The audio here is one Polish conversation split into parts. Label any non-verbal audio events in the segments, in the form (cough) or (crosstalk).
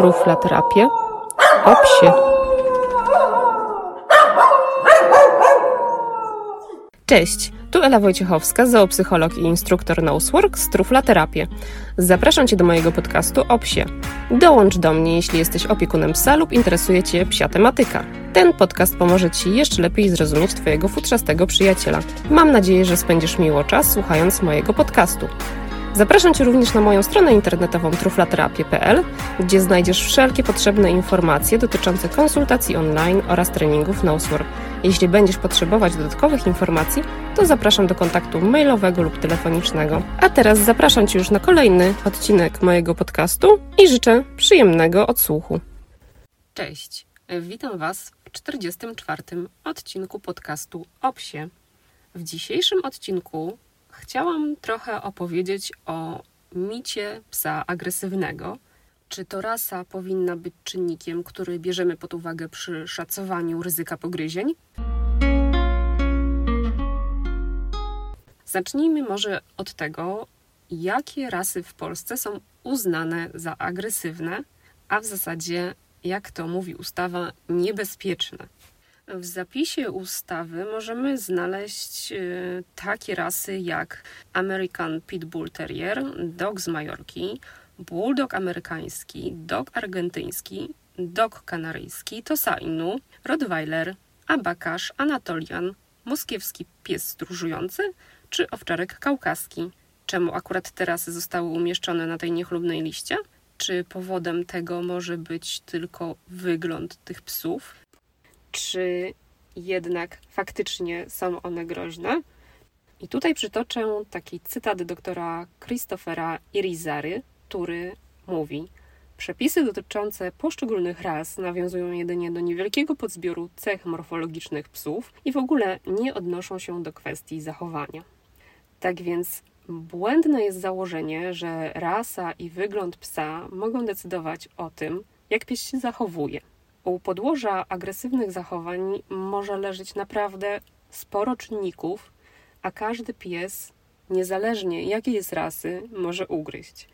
truflaterapię o psie. Cześć, tu Ela Wojciechowska, zoopsycholog i instruktor Nosework z Truflaterapię. Zapraszam Cię do mojego podcastu o psie. Dołącz do mnie, jeśli jesteś opiekunem psa lub interesuje Cię psia tematyka. Ten podcast pomoże Ci jeszcze lepiej zrozumieć Twojego futrzastego przyjaciela. Mam nadzieję, że spędzisz miło czas słuchając mojego podcastu. Zapraszam Cię również na moją stronę internetową truflaterapię.pl, gdzie znajdziesz wszelkie potrzebne informacje dotyczące konsultacji online oraz treningów Nosework. Jeśli będziesz potrzebować dodatkowych informacji, to zapraszam do kontaktu mailowego lub telefonicznego. A teraz zapraszam Cię już na kolejny odcinek mojego podcastu i życzę przyjemnego odsłuchu. Cześć, witam Was w 44. odcinku podcastu o. W dzisiejszym odcinku chciałam trochę opowiedzieć o micie psa agresywnego. Czy to rasa powinna być czynnikiem, który bierzemy pod uwagę przy szacowaniu ryzyka pogryzień? Zacznijmy może od tego, jakie rasy w Polsce są uznane za agresywne, a w zasadzie, jak to mówi ustawa, niebezpieczne. W zapisie ustawy możemy znaleźć e, takie rasy jak American Pit Bull Terrier, Dog z Majorki, Bulldog amerykański, Dog argentyński, Dog kanaryjski, Tosa Inu, Rottweiler, Abakasz, Anatolian, moskiewski pies stróżujący czy owczarek kaukaski. Czemu akurat teraz zostały umieszczone na tej niechlubnej liście? Czy powodem tego może być tylko wygląd tych psów? Czy jednak faktycznie są one groźne. I tutaj przytoczę taki cytat doktora Christophera Irizary, który mówi: Przepisy dotyczące poszczególnych ras nawiązują jedynie do niewielkiego podzbioru cech morfologicznych psów i w ogóle nie odnoszą się do kwestii zachowania. Tak więc błędne jest założenie, że rasa i wygląd psa mogą decydować o tym, jak pies się zachowuje. U podłoża agresywnych zachowań może leżeć naprawdę sporo czynników, a każdy pies, niezależnie jakiej jest rasy, może ugryźć.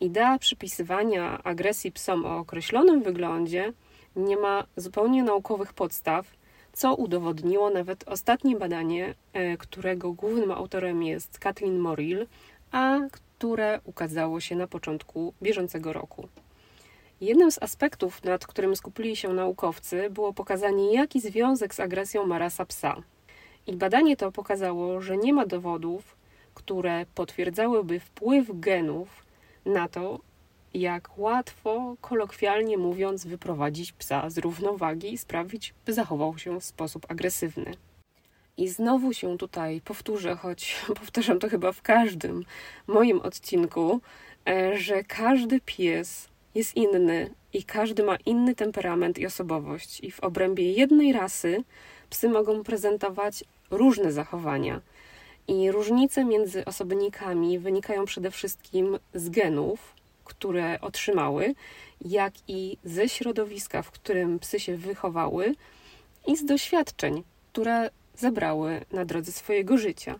Idea przypisywania agresji psom o określonym wyglądzie nie ma zupełnie naukowych podstaw, co udowodniło nawet ostatnie badanie, e, którego głównym autorem jest Kathleen Morrill, a które ukazało się na początku bieżącego roku. Jednym z aspektów, nad którym skupili się naukowcy, było pokazanie, jaki związek z agresją ma rasa psa. Ich badanie to pokazało, że nie ma dowodów, które potwierdzałyby wpływ genów na to, jak łatwo, kolokwialnie mówiąc, wyprowadzić psa z równowagi i sprawić, by zachował się w sposób agresywny. I znowu się tutaj powtórzę, choć (laughs) powtarzam to chyba w każdym moim odcinku, e, że każdy pies jest inny i każdy ma inny temperament i osobowość. I w obrębie jednej rasy psy mogą prezentować różne zachowania. I różnice między osobnikami wynikają przede wszystkim z genów, które otrzymały, jak i ze środowiska, w którym psy się wychowały, i z doświadczeń, które zebrały na drodze swojego życia.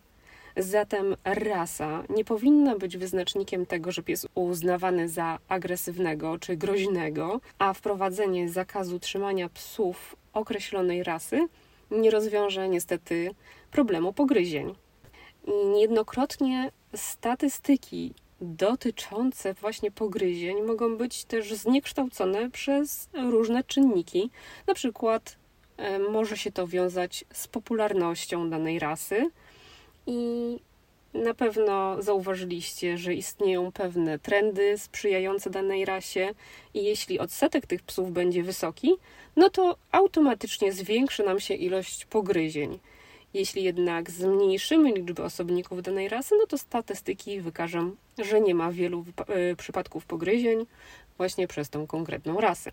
Zatem rasa nie powinna być wyznacznikiem tego, że pies uznawany za agresywnego czy groźnego, a wprowadzenie zakazu trzymania psów określonej rasy nie rozwiąże niestety problemu pogryzień. Niejednokrotnie statystyki dotyczące właśnie pogryzień mogą być też zniekształcone przez różne czynniki. Na przykład e, może się to wiązać z popularnością danej rasy, i na pewno zauważyliście, że istnieją pewne trendy sprzyjające danej rasie, i jeśli odsetek tych psów będzie wysoki, no to automatycznie zwiększy nam się ilość pogryzień. Jeśli jednak zmniejszymy liczbę osobników danej rasy, no to statystyki wykażą, że nie ma wielu e, przypadków pogryzień właśnie przez tą konkretną rasę.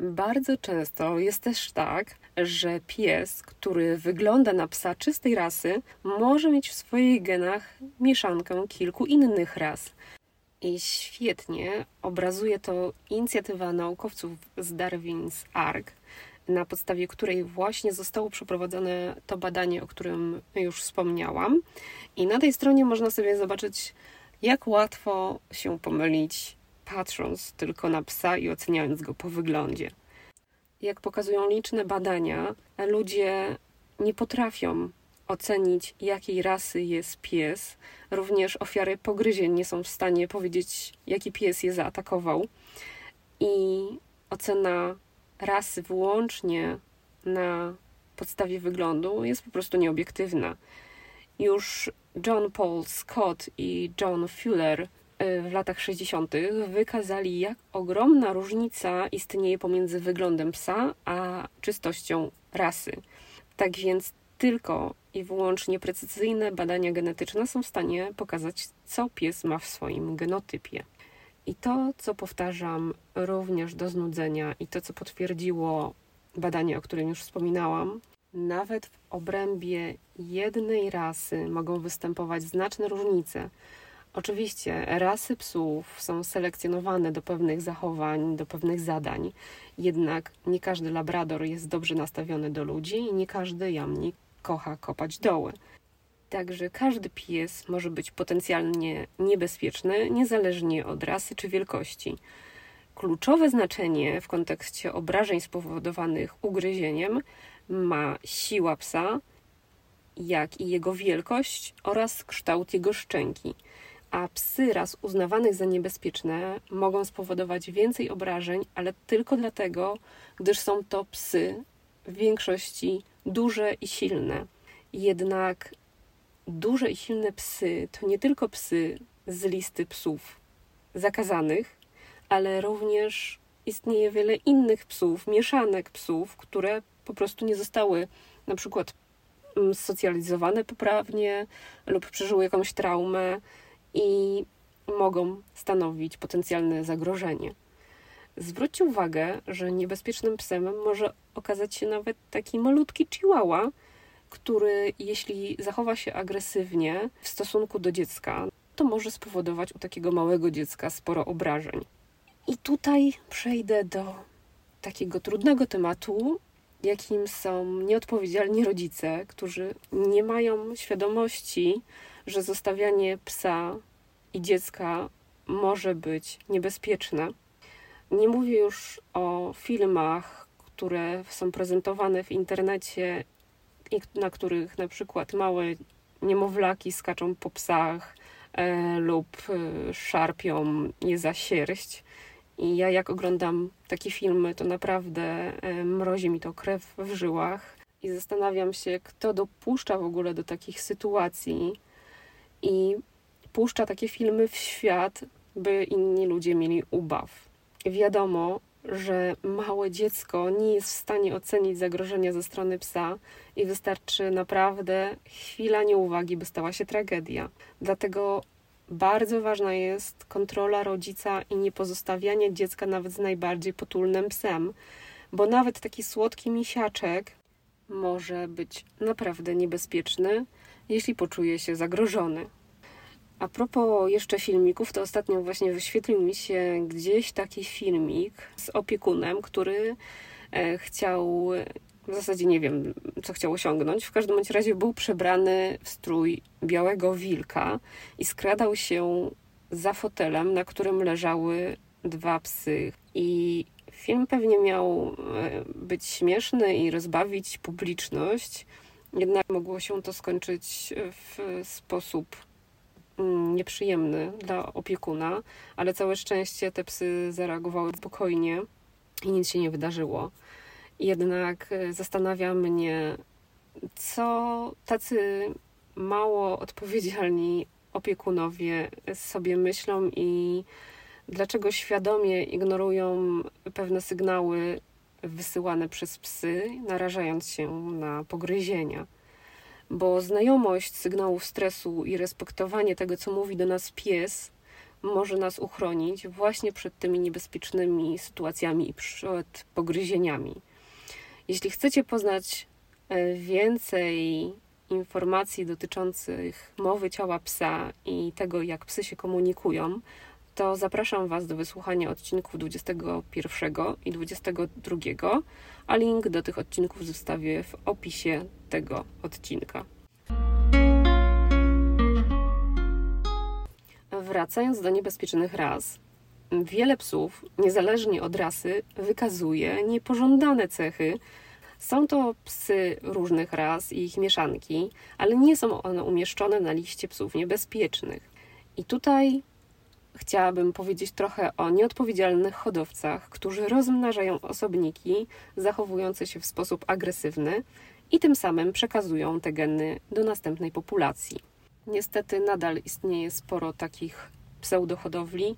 Bardzo często jest też tak, że pies, który wygląda na psa czystej rasy, może mieć w swoich genach mieszankę kilku innych ras. I świetnie obrazuje to inicjatywa naukowców z Darwin's Ark, na podstawie której właśnie zostało przeprowadzone to badanie, o którym już wspomniałam. I na tej stronie można sobie zobaczyć, jak łatwo się pomylić patrząc tylko na psa i oceniając go po wyglądzie. Jak pokazują liczne badania, ludzie nie potrafią ocenić, jakiej rasy jest pies. Również ofiary pogryzień nie są w stanie powiedzieć, jaki pies je zaatakował. I ocena rasy wyłącznie na podstawie wyglądu jest po prostu nieobiektywna. Już John Paul Scott i John Fuller w latach 60. wykazali, jak ogromna różnica istnieje pomiędzy wyglądem psa a czystością rasy. Tak więc tylko i wyłącznie precyzyjne badania genetyczne są w stanie pokazać, co pies ma w swoim genotypie. I to, co powtarzam również do znudzenia, i to, co potwierdziło badanie, o którym już wspominałam, nawet w obrębie jednej rasy mogą występować znaczne różnice. Oczywiście rasy psów są selekcjonowane do pewnych zachowań, do pewnych zadań, jednak nie każdy labrador jest dobrze nastawiony do ludzi i nie każdy jamnik kocha kopać doły. Także każdy pies może być potencjalnie niebezpieczny, niezależnie od rasy czy wielkości. Kluczowe znaczenie w kontekście obrażeń spowodowanych ugryzieniem ma siła psa, jak i jego wielkość oraz kształt jego szczęki. A psy raz uznawanych za niebezpieczne mogą spowodować więcej obrażeń, ale tylko dlatego, gdyż są to psy w większości duże i silne. Jednak duże i silne psy to nie tylko psy z listy psów zakazanych, ale również istnieje wiele innych psów, mieszanek psów, które po prostu nie zostały na przykład mm, socjalizowane poprawnie lub przeżyły jakąś traumę i mogą stanowić potencjalne zagrożenie. Zwróćcie uwagę, że niebezpiecznym psem może okazać się nawet taki malutki chihuahua, który jeśli zachowa się agresywnie w stosunku do dziecka, to może spowodować u takiego małego dziecka sporo obrażeń. I tutaj przejdę do takiego trudnego tematu, jakim są nieodpowiedzialni rodzice, którzy nie mają świadomości, że zostawianie psa i dziecka może być niebezpieczne. Nie mówię już o filmach, które są prezentowane w internecie i na których na przykład małe niemowlaki skaczą po psach e, lub e, szarpią je za sierść. I ja jak oglądam takie filmy, to naprawdę e, mrozi mi to krew w żyłach i zastanawiam się, kto dopuszcza w ogóle do takich sytuacji i puszcza takie filmy w świat, by inni ludzie mieli ubaw. Wiadomo, że małe dziecko nie jest w stanie ocenić zagrożenia ze strony psa i wystarczy naprawdę chwila nieuwagi, by stała się tragedia. Dlatego bardzo ważna jest kontrola rodzica i nie pozostawianie dziecka nawet z najbardziej potulnym psem, bo nawet taki słodki misiaczek może być naprawdę niebezpieczny, jeśli poczuje się zagrożony. A propos jeszcze filmików, to ostatnio właśnie wyświetlił mi się gdzieś taki filmik z opiekunem, który e, chciał, w zasadzie nie wiem, co chciał osiągnąć. W każdym bądź razie był przebrany w strój białego wilka i skradał się za fotelem, na którym leżały dwa psy. I film pewnie miał e, być śmieszny i rozbawić publiczność, jednak mogło się to skończyć w sposób Mm, nieprzyjemny dla opiekuna, ale całe szczęście te psy zareagowały spokojnie i nic się nie wydarzyło. Jednak e, zastanawia mnie, co tacy mało odpowiedzialni opiekunowie sobie myślą i dlaczego świadomie ignorują pewne sygnały wysyłane przez psy, narażając się na pogryzienia bo znajomość sygnałów stresu i respektowanie tego, co mówi do nas pies, może nas uchronić właśnie przed tymi niebezpiecznymi sytuacjami i przed pogryzieniami. Jeśli chcecie poznać e, więcej informacji dotyczących mowy ciała psa i tego, jak psy się komunikują, to zapraszam Was do wysłuchania odcinków 21 i 22, a link do tych odcinków zostawię w opisie tego odcinka. Wracając do niebezpiecznych raz, wiele psów, niezależnie od rasy, wykazuje niepożądane cechy. Są to psy różnych ras i ich mieszanki, ale nie są one umieszczone na liście psów niebezpiecznych. I tutaj chciałabym powiedzieć trochę o nieodpowiedzialnych hodowcach, którzy rozmnażają osobniki zachowujące się w sposób agresywny i tym samym przekazują te geny do następnej populacji. Niestety nadal istnieje sporo takich pseudohodowli,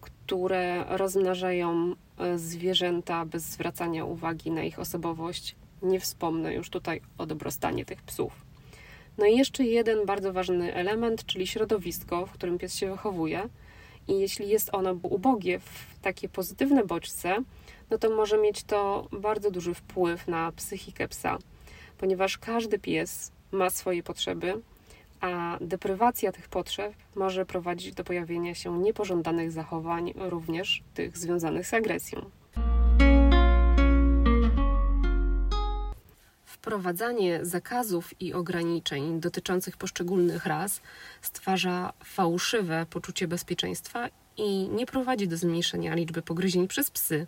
które rozmnażają e, zwierzęta bez zwracania uwagi na ich osobowość. Nie wspomnę już tutaj o dobrostanie tych psów. No i jeszcze jeden bardzo ważny element, czyli środowisko, w którym pies się wychowuje. I jeśli jest ono ubogie w takie pozytywne bodźce, no to może mieć to bardzo duży wpływ na psychikę psa, ponieważ każdy pies ma swoje potrzeby, a deprywacja tych potrzeb może prowadzić do pojawienia się niepożądanych zachowań, również tych związanych z agresją. Wprowadzanie zakazów i ograniczeń dotyczących poszczególnych ras stwarza fałszywe poczucie bezpieczeństwa i nie prowadzi do zmniejszenia liczby pogryzień przez psy.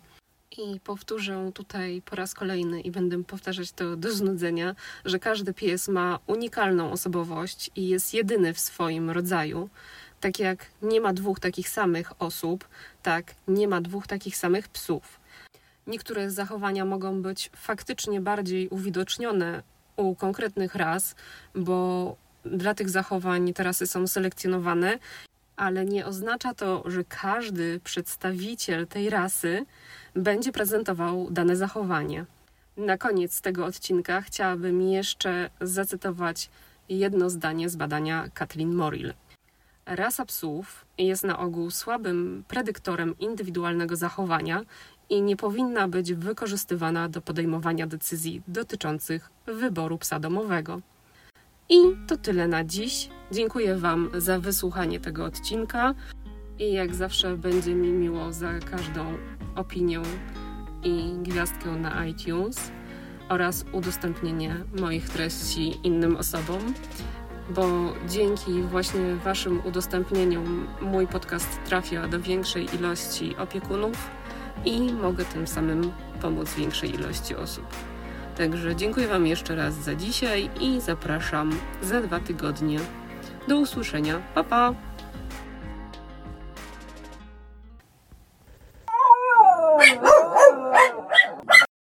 I powtórzę tutaj po raz kolejny i będę powtarzać to do znudzenia, że każdy pies ma unikalną osobowość i jest jedyny w swoim rodzaju. Tak jak nie ma dwóch takich samych osób, tak nie ma dwóch takich samych psów. Niektóre zachowania mogą być faktycznie bardziej uwidocznione u konkretnych ras, bo dla tych zachowań te rasy są selekcjonowane, ale nie oznacza to, że każdy przedstawiciel tej rasy będzie prezentował dane zachowanie. Na koniec tego odcinka chciałabym jeszcze zacytować jedno zdanie z badania Kathleen Morrill. Rasa psów jest na ogół słabym predyktorem indywidualnego zachowania i nie powinna być wykorzystywana do podejmowania decyzji dotyczących wyboru psa domowego. I to tyle na dziś. Dziękuję Wam za wysłuchanie tego odcinka i jak zawsze będzie mi miło za każdą opinię i gwiazdkę na iTunes oraz udostępnienie moich treści innym osobom, bo dzięki właśnie Waszym udostępnieniom mój podcast trafia do większej ilości opiekunów i mogę tym samym pomóc większej ilości osób. Także dziękuję Wam jeszcze raz za dzisiaj i zapraszam za dwa tygodnie. Do usłyszenia. Pa pa!